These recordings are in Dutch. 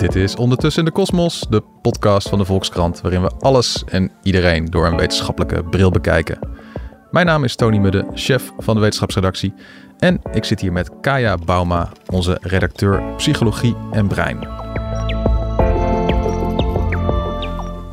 Dit is Ondertussen in de Kosmos, de podcast van de Volkskrant, waarin we alles en iedereen door een wetenschappelijke bril bekijken. Mijn naam is Tony Mudde, chef van de wetenschapsredactie. En ik zit hier met Kaya Bauma, onze redacteur Psychologie en Brein.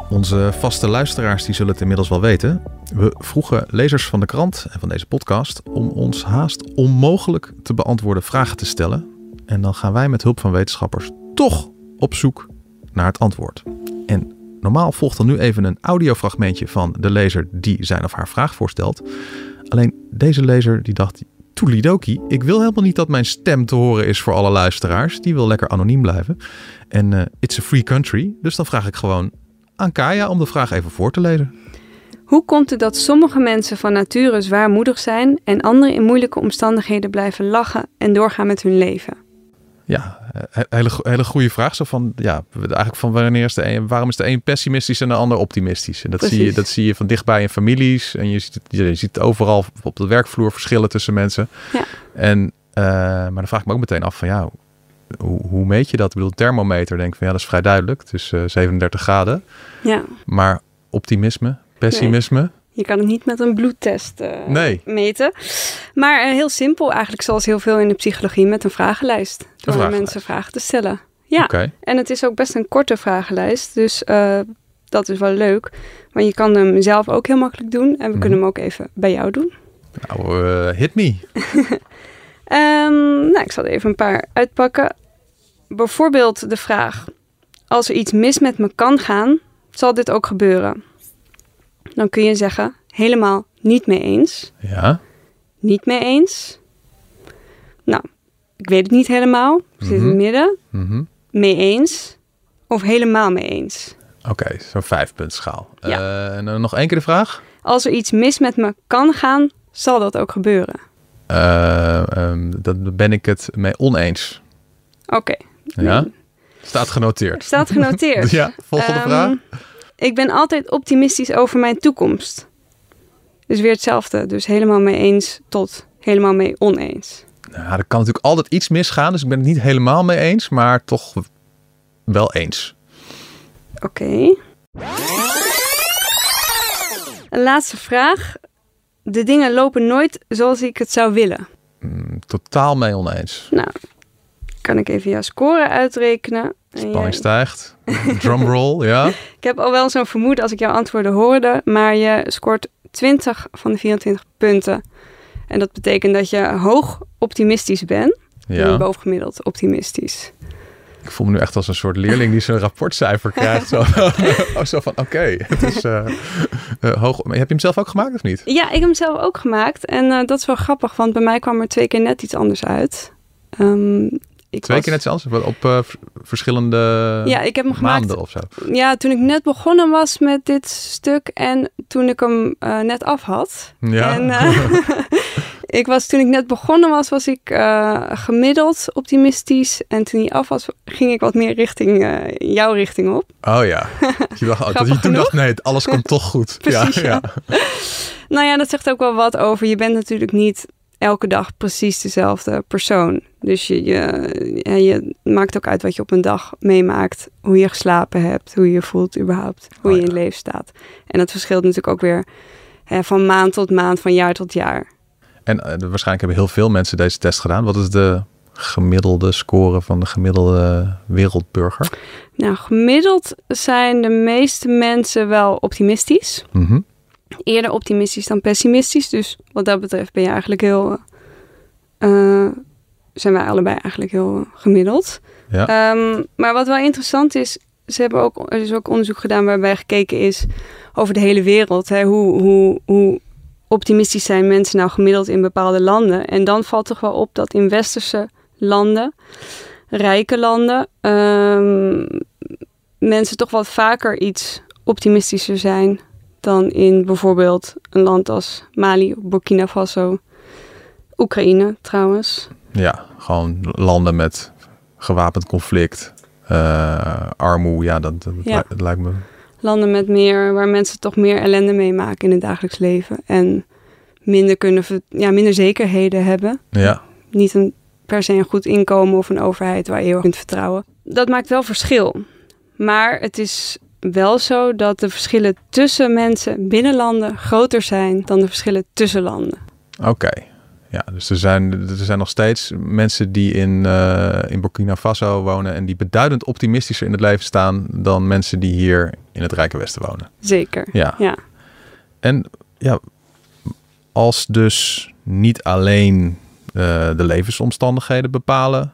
Onze vaste luisteraars die zullen het inmiddels wel weten. We vroegen lezers van de krant en van deze podcast om ons haast onmogelijk te beantwoorden vragen te stellen. En dan gaan wij met hulp van wetenschappers toch op zoek naar het antwoord. En normaal volgt dan nu even een audiofragmentje van de lezer die zijn of haar vraag voorstelt. Alleen deze lezer die dacht, toelidoki, ik wil helemaal niet dat mijn stem te horen is voor alle luisteraars. Die wil lekker anoniem blijven. En uh, it's a free country, dus dan vraag ik gewoon aan Kaya om de vraag even voor te lezen. Hoe komt het dat sommige mensen van nature zwaarmoedig zijn en anderen in moeilijke omstandigheden blijven lachen en doorgaan met hun leven? Ja, hele, hele goede vraag. Zo van, ja, eigenlijk van wanneer is de een, waarom is de een pessimistisch en de ander optimistisch? En dat zie, je, dat zie je van dichtbij in families. En je ziet, het, je ziet overal op de werkvloer verschillen tussen mensen. Ja. En, uh, maar dan vraag ik me ook meteen af van, ja, hoe, hoe meet je dat? Ik bedoel, thermometer denk ik van, ja, dat is vrij duidelijk. Uh, 37 graden. Ja. Maar optimisme, pessimisme... Nee. Je kan het niet met een bloedtest uh, nee. meten. Maar uh, heel simpel, eigenlijk zoals heel veel in de psychologie, met een vragenlijst. Door een vragenlijst. mensen vragen te stellen. Ja, okay. en het is ook best een korte vragenlijst. Dus uh, dat is wel leuk. Maar je kan hem zelf ook heel makkelijk doen. En we Mhm. kunnen hem ook even bij jou doen. Nou, hit me. um, nou, ik zal er even een paar uitpakken. Bijvoorbeeld de vraag: Als er iets mis met me kan gaan, zal dit ook gebeuren? Dan kun je zeggen: helemaal niet mee eens. Ja. Niet mee eens. Nou, ik weet het niet helemaal. Ik zit in het midden. Mm -hmm. Mee eens. Of helemaal mee eens. Oké, okay, zo'n vijfpuntschaal. Ja. Uh, en dan nog één keer de vraag. Als er iets mis met me kan gaan, zal dat ook gebeuren. Uh, um, dat ben ik het mee oneens. Oké. Okay. Ja. Staat genoteerd. Staat genoteerd. ja, volgende um, vraag. Ik ben altijd optimistisch over mijn toekomst. Dus weer hetzelfde. Dus helemaal mee eens tot helemaal mee oneens. Nou, er kan natuurlijk altijd iets misgaan. Dus ik ben het niet helemaal mee eens. Maar toch wel eens. Oké. Okay. Een laatste vraag. De dingen lopen nooit zoals ik het zou willen. Mm, totaal mee oneens. Nou, kan ik even jouw score uitrekenen. Spanning stijgt. Drumroll, ja. Ik heb al wel zo'n vermoeden als ik jouw antwoorden hoorde. Maar je scoort 20 van de 24 punten. En dat betekent dat je hoog optimistisch bent. Ja. Bovengemiddeld optimistisch. Ik voel me nu echt als een soort leerling die zijn rapportcijfer krijgt. zo, oh, zo van, oké, okay, het is uh, uh, hoog. Heb je hem zelf ook gemaakt of niet? Ja, ik heb hem zelf ook gemaakt. En uh, dat is wel grappig, want bij mij kwam er twee keer net iets anders uit. Um, ik Twee was... keer net anders? Op uh, verschillende ja, ik heb hem maanden gemaakt, of zo? Ja, toen ik net begonnen was met dit stuk en toen ik hem uh, net af had. Ja. En, uh, ik was, toen ik net begonnen was, was ik uh, gemiddeld optimistisch. En toen hij af was, ging ik wat meer richting uh, jouw richting op. Oh ja. Je dacht, oh, dat je toen dacht, nee, alles komt toch goed. Precies, ja, ja. ja. nou ja, dat zegt ook wel wat over. Je bent natuurlijk niet elke dag precies dezelfde persoon. Dus je, je, je maakt ook uit wat je op een dag meemaakt. Hoe je geslapen hebt, hoe je je voelt überhaupt. Hoe Oh je ja. in het leven staat. En dat verschilt natuurlijk ook weer hè, van maand tot maand, van jaar tot jaar. En uh, waarschijnlijk hebben heel veel mensen deze test gedaan. Wat is de gemiddelde score van de gemiddelde wereldburger? Nou, gemiddeld zijn de meeste mensen wel optimistisch. Mm -hmm. Eerder optimistisch dan pessimistisch. Dus wat dat betreft ben je eigenlijk heel... Uh, zijn wij allebei eigenlijk heel gemiddeld. Ja. Um, maar wat wel interessant is, ze hebben ook, er is ook onderzoek gedaan waarbij gekeken is over de hele wereld. Hè, hoe, hoe, hoe optimistisch zijn mensen nou gemiddeld in bepaalde landen? En dan valt toch wel op dat in westerse landen rijke landen ehm, mensen toch wat vaker iets optimistischer zijn dan in bijvoorbeeld een land als Mali, Burkina Faso, Oekraïne trouwens. Ja, gewoon landen met gewapend conflict, uh, armoede, ja, dat, dat, lijkt me. Landen met meer, waar mensen toch meer ellende meemaken in het dagelijks leven en minder kunnen, ja, minder zekerheden hebben. Ja. Niet een, per se een goed inkomen of een overheid waar je heel kunt vertrouwen. Dat maakt wel verschil. Maar het is wel zo dat de verschillen tussen mensen binnen landen groter zijn dan de verschillen tussen landen. Oké. Ja, dus er zijn, er zijn nog steeds mensen die in, uh, in Burkina Faso wonen en die beduidend optimistischer in het leven staan dan mensen die hier in het Rijke Westen wonen. Zeker. Ja. ja. En ja, als dus niet alleen uh, de levensomstandigheden bepalen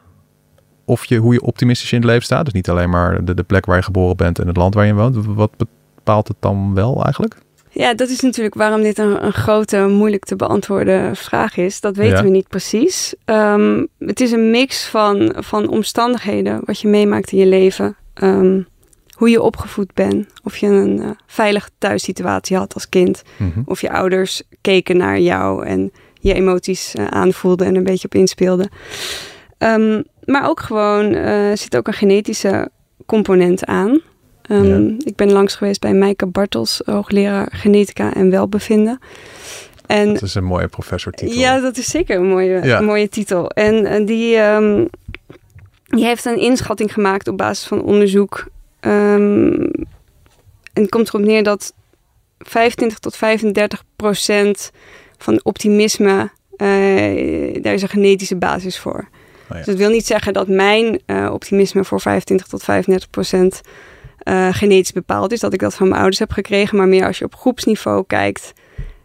of je, hoe je optimistisch in het leven staat. Dus niet alleen maar de, de plek waar je geboren bent en het land waar je woont. Wat bepaalt het dan wel eigenlijk? Ja, dat is natuurlijk waarom dit een, een grote, moeilijk te beantwoorden vraag is. Dat weten we niet precies. Um, het is een mix van, van omstandigheden, wat je meemaakt in je leven. Um, hoe je opgevoed bent. Of je een uh, veilige thuissituatie had als kind. Mm -hmm. Of je ouders keken naar jou en je emoties uh, aanvoelden en een beetje op inspeelden. Um, maar ook gewoon uh, zit ook een genetische component aan. Um, ja. Ik ben langs geweest bij Mijke Bartels, hoogleraar genetica en welbevinden. En, dat is een mooie professortitel. Ja, dat is zeker een mooie, ja. mooie titel. En, en die, um, die heeft een inschatting gemaakt op basis van onderzoek. Um, en het komt erop neer dat 25 tot 35 procent van optimisme, uh, daar is een genetische basis voor. Oh ja. Dus dat wil niet zeggen dat mijn uh, optimisme voor 25 tot 35 procent uh, genetisch bepaald is. Dat ik dat van mijn ouders heb gekregen. Maar meer als je op groepsniveau kijkt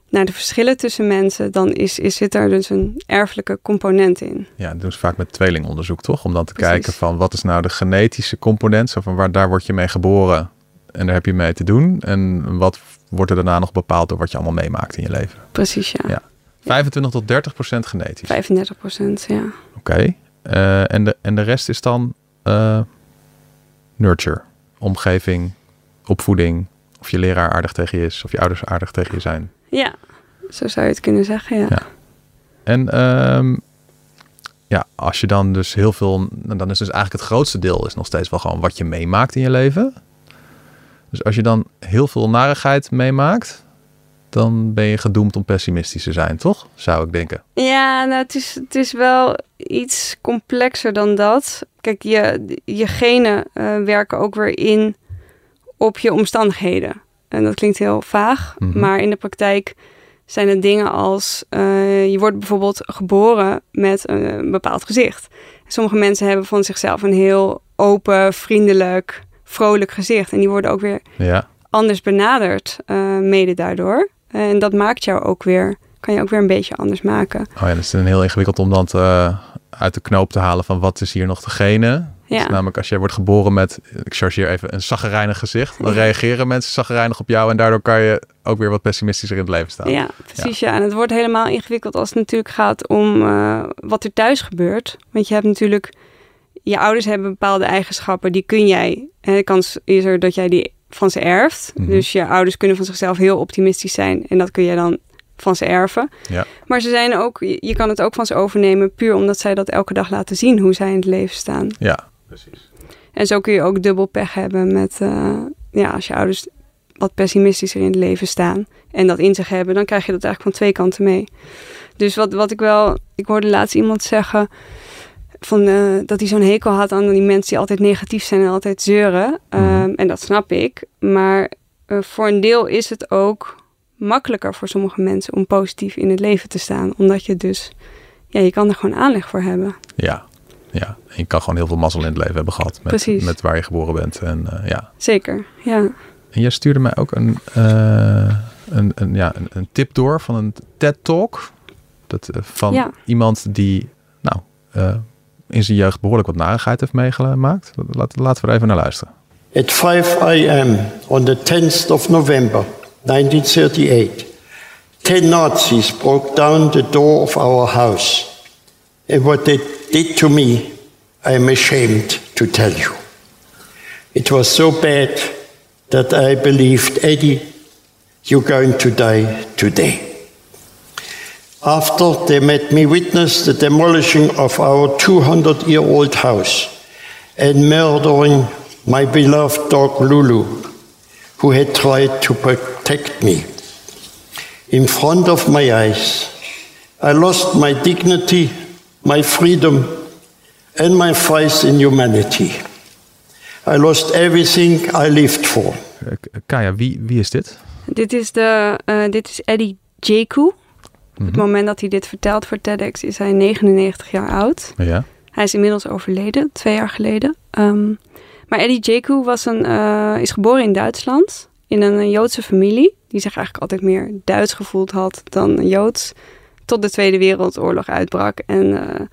naar de verschillen tussen mensen, dan is, is, zit er dus een erfelijke component in. Ja, dat doen ze vaak met tweelingonderzoek, toch? Om dan te Precies. kijken van wat is nou de genetische component? Zo van waar daar word je mee geboren en daar heb je mee te doen. En wat wordt er daarna nog bepaald door wat je allemaal meemaakt in je leven? Precies, ja. ja. 25 tot 30 procent genetisch. 35 procent, ja. Oké. Okay. Uh, en, de, en de rest is dan uh, nurture, omgeving, opvoeding. Of je leraar aardig tegen je is, of je ouders aardig tegen je zijn. Ja, zo zou je het kunnen zeggen, ja. ja. En um, ja, als je dan dus heel veel... Dan is dus eigenlijk het grootste deel is nog steeds wel gewoon wat je meemaakt in je leven. Dus als je dan heel veel narigheid meemaakt dan ben je gedoemd om pessimistisch te zijn, toch? Zou ik denken. Ja, nou, het is, het is wel iets complexer dan dat. Kijk, je, je genen uh, werken ook weer in op je omstandigheden. En dat klinkt heel vaag, Mhm. maar in de praktijk zijn het dingen als... Uh, je wordt bijvoorbeeld geboren met een, een bepaald gezicht. Sommige mensen hebben van zichzelf een heel open, vriendelijk, vrolijk gezicht. En die worden ook weer ja. anders benaderd, uh, mede daardoor. En dat maakt jou ook weer, kan je ook weer een beetje anders maken. Oh ja, dat is dan heel ingewikkeld om dan te, uit de knoop te halen van wat is hier nog degene. Ja. Dus namelijk als jij wordt geboren met, ik chargeer even, een zaggerijnig gezicht. Dan reageren mensen zaggerijnig op jou en daardoor kan je ook weer wat pessimistischer in het leven staan. Ja, precies ja. ja. En het wordt helemaal ingewikkeld als het natuurlijk gaat om uh, wat er thuis gebeurt. Want je hebt natuurlijk, je ouders hebben bepaalde eigenschappen, die kun jij. En de kans is er dat jij die van ze erft. Mhm. Dus je ouders kunnen van zichzelf heel optimistisch zijn en dat kun je dan van ze erven. Ja. Maar ze zijn ook, je kan het ook van ze overnemen puur omdat zij dat elke dag laten zien hoe zij in het leven staan. Ja, precies. En zo kun je ook dubbel pech hebben met, uh, ja, als je ouders wat pessimistischer in het leven staan en dat in zich hebben, dan krijg je dat eigenlijk van twee kanten mee. Dus wat, wat ik wel, ik hoorde laatst iemand zeggen, van, uh, dat hij zo'n hekel had aan die mensen die altijd negatief zijn en altijd zeuren. Mhm. Um, en dat snap ik. Maar uh, voor een deel is het ook makkelijker voor sommige mensen om positief in het leven te staan. Omdat je dus, ja, je kan er gewoon aanleg voor hebben. Ja, ja. En je kan gewoon heel veel mazzel in het leven hebben gehad. Met, Precies. met waar je geboren bent. En, uh, ja. Zeker, ja. En jij stuurde mij ook een, uh, een, een, ja, een, een tip door van een TED-talk. Dat, uh, van ja. iemand die, nou, uh, in zijn jeugd behoorlijk wat narigheid heeft meegemaakt. Laat, laten we er even naar luisteren. At 5 a.m. on the 10th of November 1938, 10 Nazis broke down the door of our house. And what they did to me I'm ashamed to tell you. It was so bad that I believed, Eddie, you're going to die today. After they made me witness the demolishing of our 200 year old house and murdering my beloved dog Lulu, who had tried to protect me. In front of my eyes, I lost my dignity, my freedom, and my faith in humanity. I lost everything I lived for. Eh, Kaya, wie, wie is dit? Dit is, de, uh, dit is Eddie Jaku. Op het Mhm. moment dat hij dit vertelt voor TEDx is hij 99 jaar oud. Ja. Hij is inmiddels overleden, twee jaar geleden. Um, maar Eddie Jaku was een, uh, is geboren in Duitsland, in een Joodse familie, die zich eigenlijk altijd meer Duits gevoeld had dan Joods, tot de Tweede Wereldoorlog uitbrak. En uh,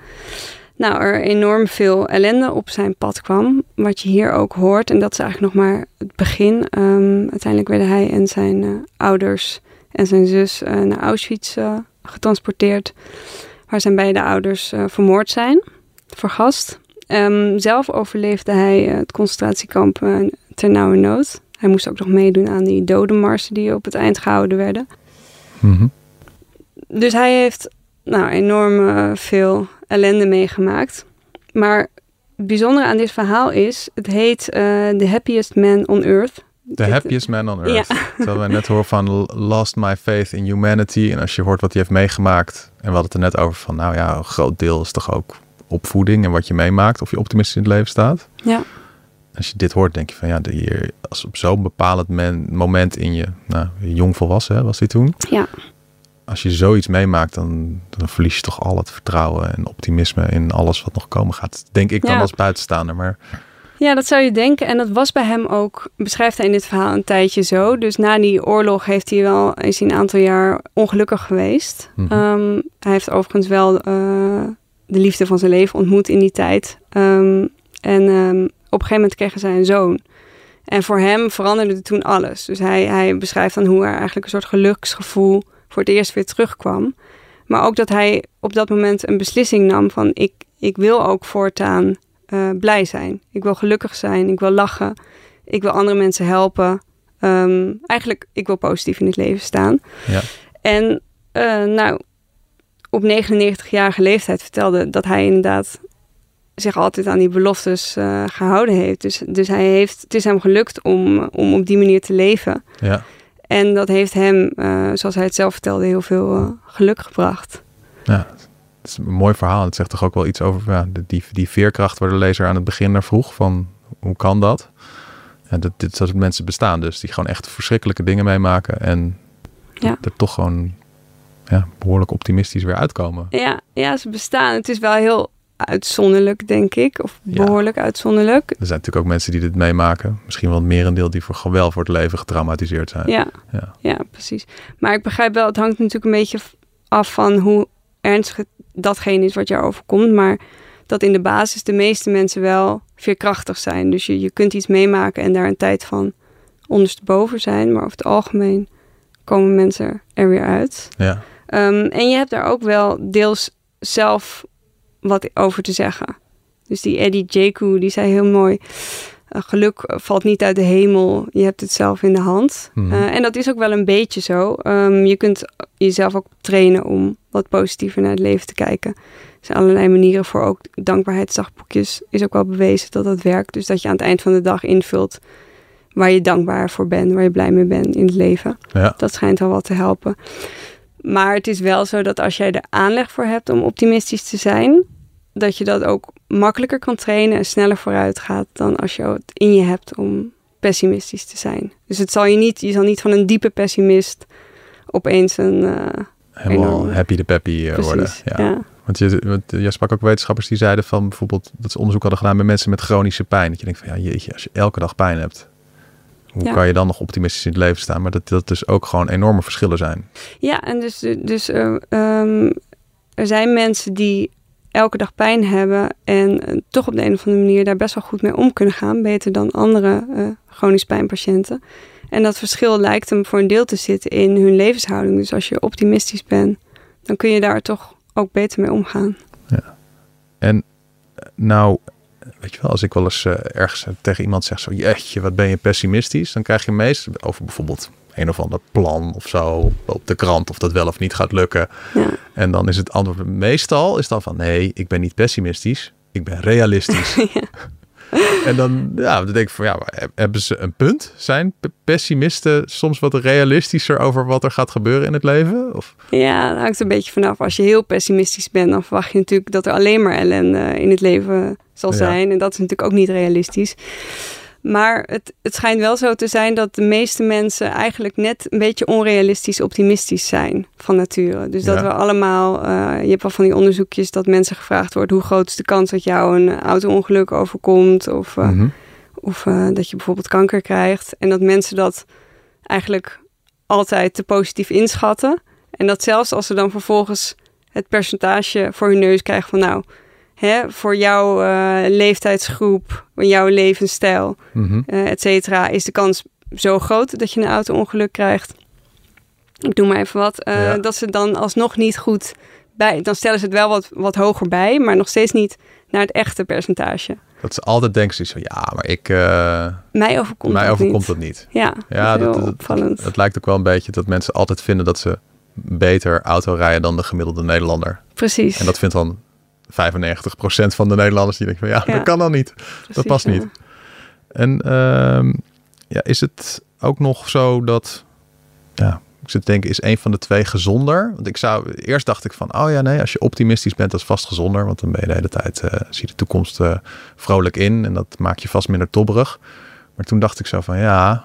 nou, er enorm veel ellende op zijn pad kwam, wat je hier ook hoort. En dat is eigenlijk nog maar het begin. Um, uiteindelijk werden hij en zijn uh, ouders en zijn zus naar Auschwitz getransporteerd, waar zijn beide ouders vermoord zijn, vergast. Um, zelf overleefde hij het concentratiekamp ter nauwe. Hij moest ook nog meedoen aan die dodenmarsen die op het eind gehouden werden. Mm -hmm. Dus hij heeft nou, enorm uh, veel ellende meegemaakt. Maar het bijzondere aan dit verhaal is, het heet uh, The Happiest Man on Earth. The happiest man on earth. Ja. Terwijl wij net horen van lost my faith in humanity. En als je hoort wat hij heeft meegemaakt. En we hadden het er net over van, nou ja, een groot deel is toch ook opvoeding en wat je meemaakt, of je optimistisch in het leven staat. Ja. Als je dit hoort, denk je van ja, hier, als op zo'n bepaald moment in je, nou, jong volwassen was hij toen. Ja. Als je zoiets meemaakt, dan, dan verlies je toch al het vertrouwen en optimisme in alles wat nog komen gaat. Denk ik dan Ja. als buitenstaander. Maar Ja, dat zou je denken. En dat was bij hem ook, beschrijft hij in dit verhaal, een tijdje zo. Dus na die oorlog heeft hij wel, is hij een aantal jaar ongelukkig geweest. Mhm. Um, hij heeft overigens wel uh, de liefde van zijn leven ontmoet in die tijd. Um, en um, op een gegeven moment kregen zij een zoon. En voor hem veranderde toen alles. Dus hij, hij beschrijft dan hoe er eigenlijk een soort geluksgevoel voor het eerst weer terugkwam. Maar ook dat hij op dat moment een beslissing nam van ik, ik wil ook voortaan uh, blij zijn. Ik wil gelukkig zijn, ik wil lachen, ik wil andere mensen helpen. Um, eigenlijk, ik wil positief in het leven staan. ja, En uh, nou, op 99-jarige leeftijd vertelde dat hij inderdaad zich altijd aan die beloftes uh, gehouden heeft. Dus, dus hij heeft, het is hem gelukt om, om op die manier te leven. ja, En dat heeft hem, uh, zoals hij het zelf vertelde, heel veel uh, geluk gebracht. ja. Het is een mooi verhaal. Het zegt toch ook wel iets over ja, die, die veerkracht waar de lezer aan het begin naar vroeg. Van hoe kan dat? Ja, dat dit soort mensen bestaan dus. Die gewoon echt verschrikkelijke dingen meemaken. En Ja. er toch gewoon ja, behoorlijk optimistisch weer uitkomen. Ja, ja, ze bestaan. Het is wel heel uitzonderlijk, denk ik. Of Ja. behoorlijk uitzonderlijk. Er zijn natuurlijk ook mensen die dit meemaken. Misschien wel het merendeel die voor, wel voor het leven getraumatiseerd zijn. Ja, Ja. ja, precies. Maar ik begrijp wel, het hangt natuurlijk een beetje af van hoe ernstig datgene is wat jou overkomt. Maar dat in de basis de meeste mensen wel veerkrachtig zijn. Dus je, je kunt iets meemaken en daar een tijd van ondersteboven zijn. Maar over het algemeen komen mensen er weer uit. Ja. Um, en je hebt daar ook wel deels zelf wat over te zeggen. Dus die Eddie Jaku, die zei heel mooi... uh, geluk valt niet uit de hemel, je hebt het zelf in de hand. Mhm. Uh, en dat is ook wel een beetje zo. Um, je kunt jezelf ook trainen om wat positiever naar het leven te kijken. Er zijn allerlei manieren voor ook dankbaarheidsdagboekjes. Is ook wel bewezen dat dat werkt. Dus dat je aan het eind van de dag invult waar je dankbaar voor bent, waar je blij mee bent in het leven. Ja. Dat schijnt al wat te helpen. Maar het is wel zo dat als jij er aanleg voor hebt om optimistisch te zijn, dat je dat ook makkelijker kan trainen en sneller vooruit gaat dan als je het in je hebt om pessimistisch te zijn. Dus het zal je niet, je zal niet van een diepe pessimist opeens een. Uh, Helemaal happy de peppy uh, worden. ja. Want je, want je sprak ook wetenschappers die zeiden van bijvoorbeeld dat ze onderzoek hadden gedaan bij mensen met chronische pijn. Dat je denkt van ja, jeetje, als je elke dag pijn hebt, hoe Ja. kan je dan nog optimistisch in het leven staan? Maar dat dat dus ook gewoon enorme verschillen zijn. Ja, en dus, dus uh, um, er zijn mensen die elke dag pijn hebben en uh, toch op de een of andere manier daar best wel goed mee om kunnen gaan. Beter dan andere uh, chronisch pijnpatiënten. En dat verschil lijkt hem voor een deel te zitten in hun levenshouding. Dus als je optimistisch bent, dan kun je daar toch ook beter mee omgaan. Ja. En nou weet je wel, als ik wel eens ergens tegen iemand zeg zo, jeetje, wat ben je pessimistisch? Dan krijg je meest over bijvoorbeeld een of ander plan of zo op de krant of dat wel of niet gaat lukken. Ja. En dan is het antwoord meestal is dan van nee, ik ben niet pessimistisch, ik ben realistisch. ja. En dan, ja, dan denk ik van ja, hebben ze een punt? Zijn pessimisten soms wat realistischer over wat er gaat gebeuren in het leven? Of? Ja, dat hangt een beetje vanaf. Als je heel pessimistisch bent, dan verwacht je natuurlijk dat er alleen maar ellende in het leven zal zijn. En dat is natuurlijk ook niet realistisch. Maar het, het schijnt wel zo te zijn dat de meeste mensen eigenlijk net een beetje onrealistisch optimistisch zijn van nature. Dus dat we allemaal, uh, je hebt wel van die onderzoekjes dat mensen gevraagd wordt hoe groot is de kans dat jou een auto-ongeluk overkomt of, uh, mm of uh, dat je bijvoorbeeld kanker krijgt. En dat mensen dat eigenlijk altijd te positief inschatten. En dat zelfs als ze dan vervolgens het percentage voor hun neus krijgen van nou hè, voor jouw uh, leeftijdsgroep, jouw levensstijl, mm et cetera, is de kans zo groot dat je een auto-ongeluk krijgt. Ik doe maar even wat. Uh, Dat ze dan alsnog niet goed bij. Dan stellen ze het wel wat, wat hoger bij, maar nog steeds niet naar het echte percentage. Dat ze altijd denken van ja, maar ik. mij overkomt, mij dat, overkomt niet. dat niet. Ja, ja dat, dat, het lijkt ook wel een beetje dat mensen altijd vinden dat ze beter auto rijden dan de gemiddelde Nederlander. Precies. En dat vindt dan 95% van de Nederlanders die denken van ja, dat kan dan niet. dat past niet. En uh, ja, is het ook nog zo dat, ja, ik zit te denken, is een van de twee gezonder? Want ik zou, eerst dacht ik van, oh ja, nee, als je optimistisch bent, dat is vast gezonder. Want dan ben je de hele tijd, uh, zie de toekomst uh, vrolijk in en dat maakt je vast minder tobberig. Maar toen dacht ik zo van, ja,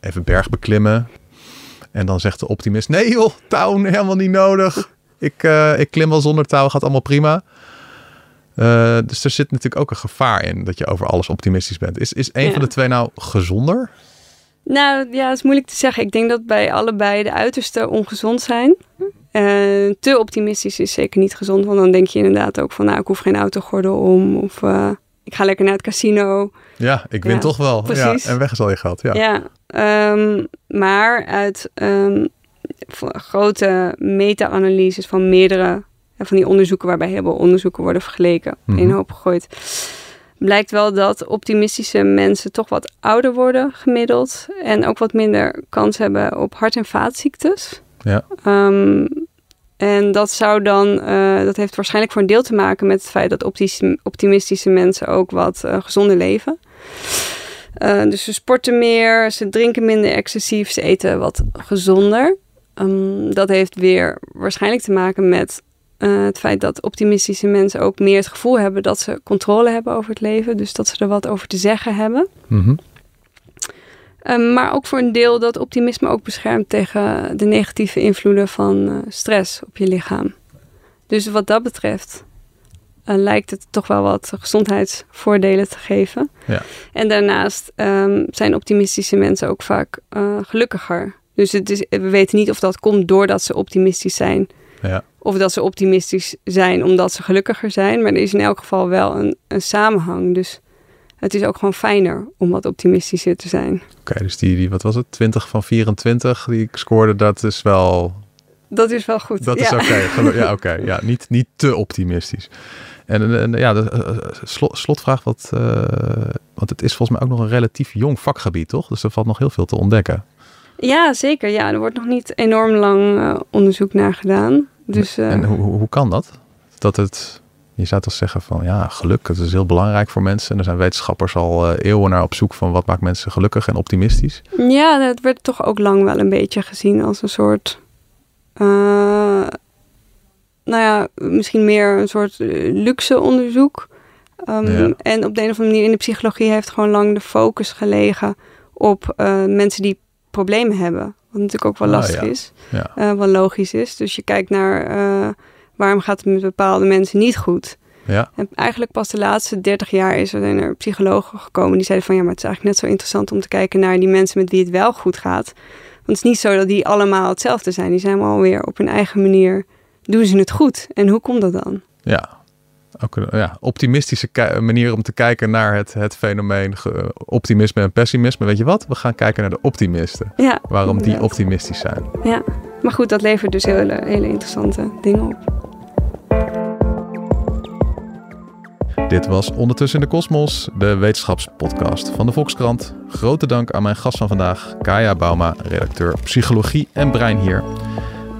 even berg beklimmen. En dan zegt de optimist, nee joh, touw helemaal niet nodig. Ik, uh, ik klim wel zonder touw, gaat allemaal prima. Uh, dus er zit natuurlijk ook een gevaar in dat je over alles optimistisch bent. Is, is een ja. van de twee nou gezonder? Nou ja, dat is moeilijk te zeggen. Ik denk dat bij allebei de uiterste ongezond zijn. Uh, te optimistisch is zeker niet gezond, want dan denk je inderdaad ook van, nou, ik hoef geen autogordel om of uh, ik ga lekker naar het casino. Ja, ik win ja, toch wel. Precies. Ja, en weg is al je geld. Ja, ja um, maar uit um, grote meta-analyses van meerdere van die onderzoeken, waarbij heel veel onderzoeken worden vergeleken, mm -hmm. in een hoop gegooid. Blijkt wel dat optimistische mensen toch wat ouder worden gemiddeld. En ook wat minder kans hebben op hart- en vaatziektes. Ja. Um, en dat zou dan, uh, dat heeft waarschijnlijk voor een deel te maken met het feit dat optimistische mensen ook wat uh, gezonder leven. Uh, dus ze sporten meer, ze drinken minder excessief, ze eten wat gezonder. Um, dat heeft weer waarschijnlijk te maken met uh, het feit dat optimistische mensen ook meer het gevoel hebben dat ze controle hebben over het leven. Dus dat ze er wat over te zeggen hebben. Mm -hmm. um, maar ook voor een deel dat optimisme ook beschermt tegen de negatieve invloeden van uh, stress op je lichaam. Dus wat dat betreft uh, lijkt het toch wel wat gezondheidsvoordelen te geven. Ja. En daarnaast um, zijn optimistische mensen ook vaak gelukkiger. Dus het is, we weten niet of dat komt doordat ze optimistisch zijn. Ja. Of dat ze optimistisch zijn omdat ze gelukkiger zijn. Maar er is in elk geval wel een, een samenhang. Dus het is ook gewoon fijner om wat optimistischer te zijn. Oké, okay, dus die, die, wat was het, 20 van 24 die ik scoorde, dat is wel... Dat is wel goed, Dat ja. is oké, okay. ja, oké. Okay. Ja, niet, niet te optimistisch. En, en ja, de uh, slot, slotvraag, wat, uh, want het is volgens mij ook nog een relatief jong vakgebied, toch? Dus er valt nog heel veel te ontdekken. Ja, zeker. Ja, er wordt nog niet enorm lang uh, onderzoek naar gedaan. Dus, uh, en hoe, hoe kan dat? Dat het, je zou toch zeggen van ja, geluk, het is heel belangrijk voor mensen. En er zijn wetenschappers al uh, eeuwen naar op zoek van wat maakt mensen gelukkig en optimistisch. Ja, het werd toch ook lang wel een beetje gezien als een soort, nou ja, misschien meer een soort luxe onderzoek. Um, ja. En op de een of andere manier in de psychologie heeft gewoon lang de focus gelegen op mensen die problemen hebben. Wat natuurlijk ook wel lastig ah, ja. is. Ja. Uh, wat logisch is. Dus je kijkt naar uh, waarom gaat het met bepaalde mensen niet goed. Ja. En eigenlijk pas de laatste 30 jaar is er, er psychologen gekomen die zeiden van ja, maar het is eigenlijk net zo interessant om te kijken naar die mensen met wie het wel goed gaat. Want het is niet zo dat die allemaal hetzelfde zijn. Die zijn allemaal weer op hun eigen manier, doen ze het goed. En hoe komt dat dan? Ja, ook een ja, optimistische manier om te kijken naar het, het fenomeen optimisme en pessimisme. Weet je wat? We gaan kijken naar de optimisten. Ja, Waarom inderdaad. die optimistisch zijn. Ja, maar goed, dat levert dus hele, hele interessante dingen op. Dit was Ondertussen in de Kosmos, de wetenschapspodcast van de Volkskrant. Grote dank aan mijn gast van vandaag, Kaya Bauma, redacteur Psychologie en Brein hier.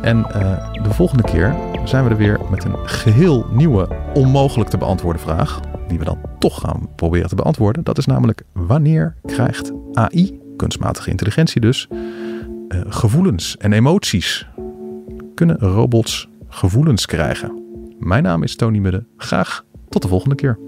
En uh, de volgende keer zijn we er weer met een geheel nieuwe, onmogelijk te beantwoorden vraag. Die we dan toch gaan proberen te beantwoorden. Dat is namelijk wanneer krijgt AI, kunstmatige intelligentie dus, uh, gevoelens en emoties? Kunnen robots gevoelens krijgen? Mijn naam is Tony Mudde. Graag tot de volgende keer.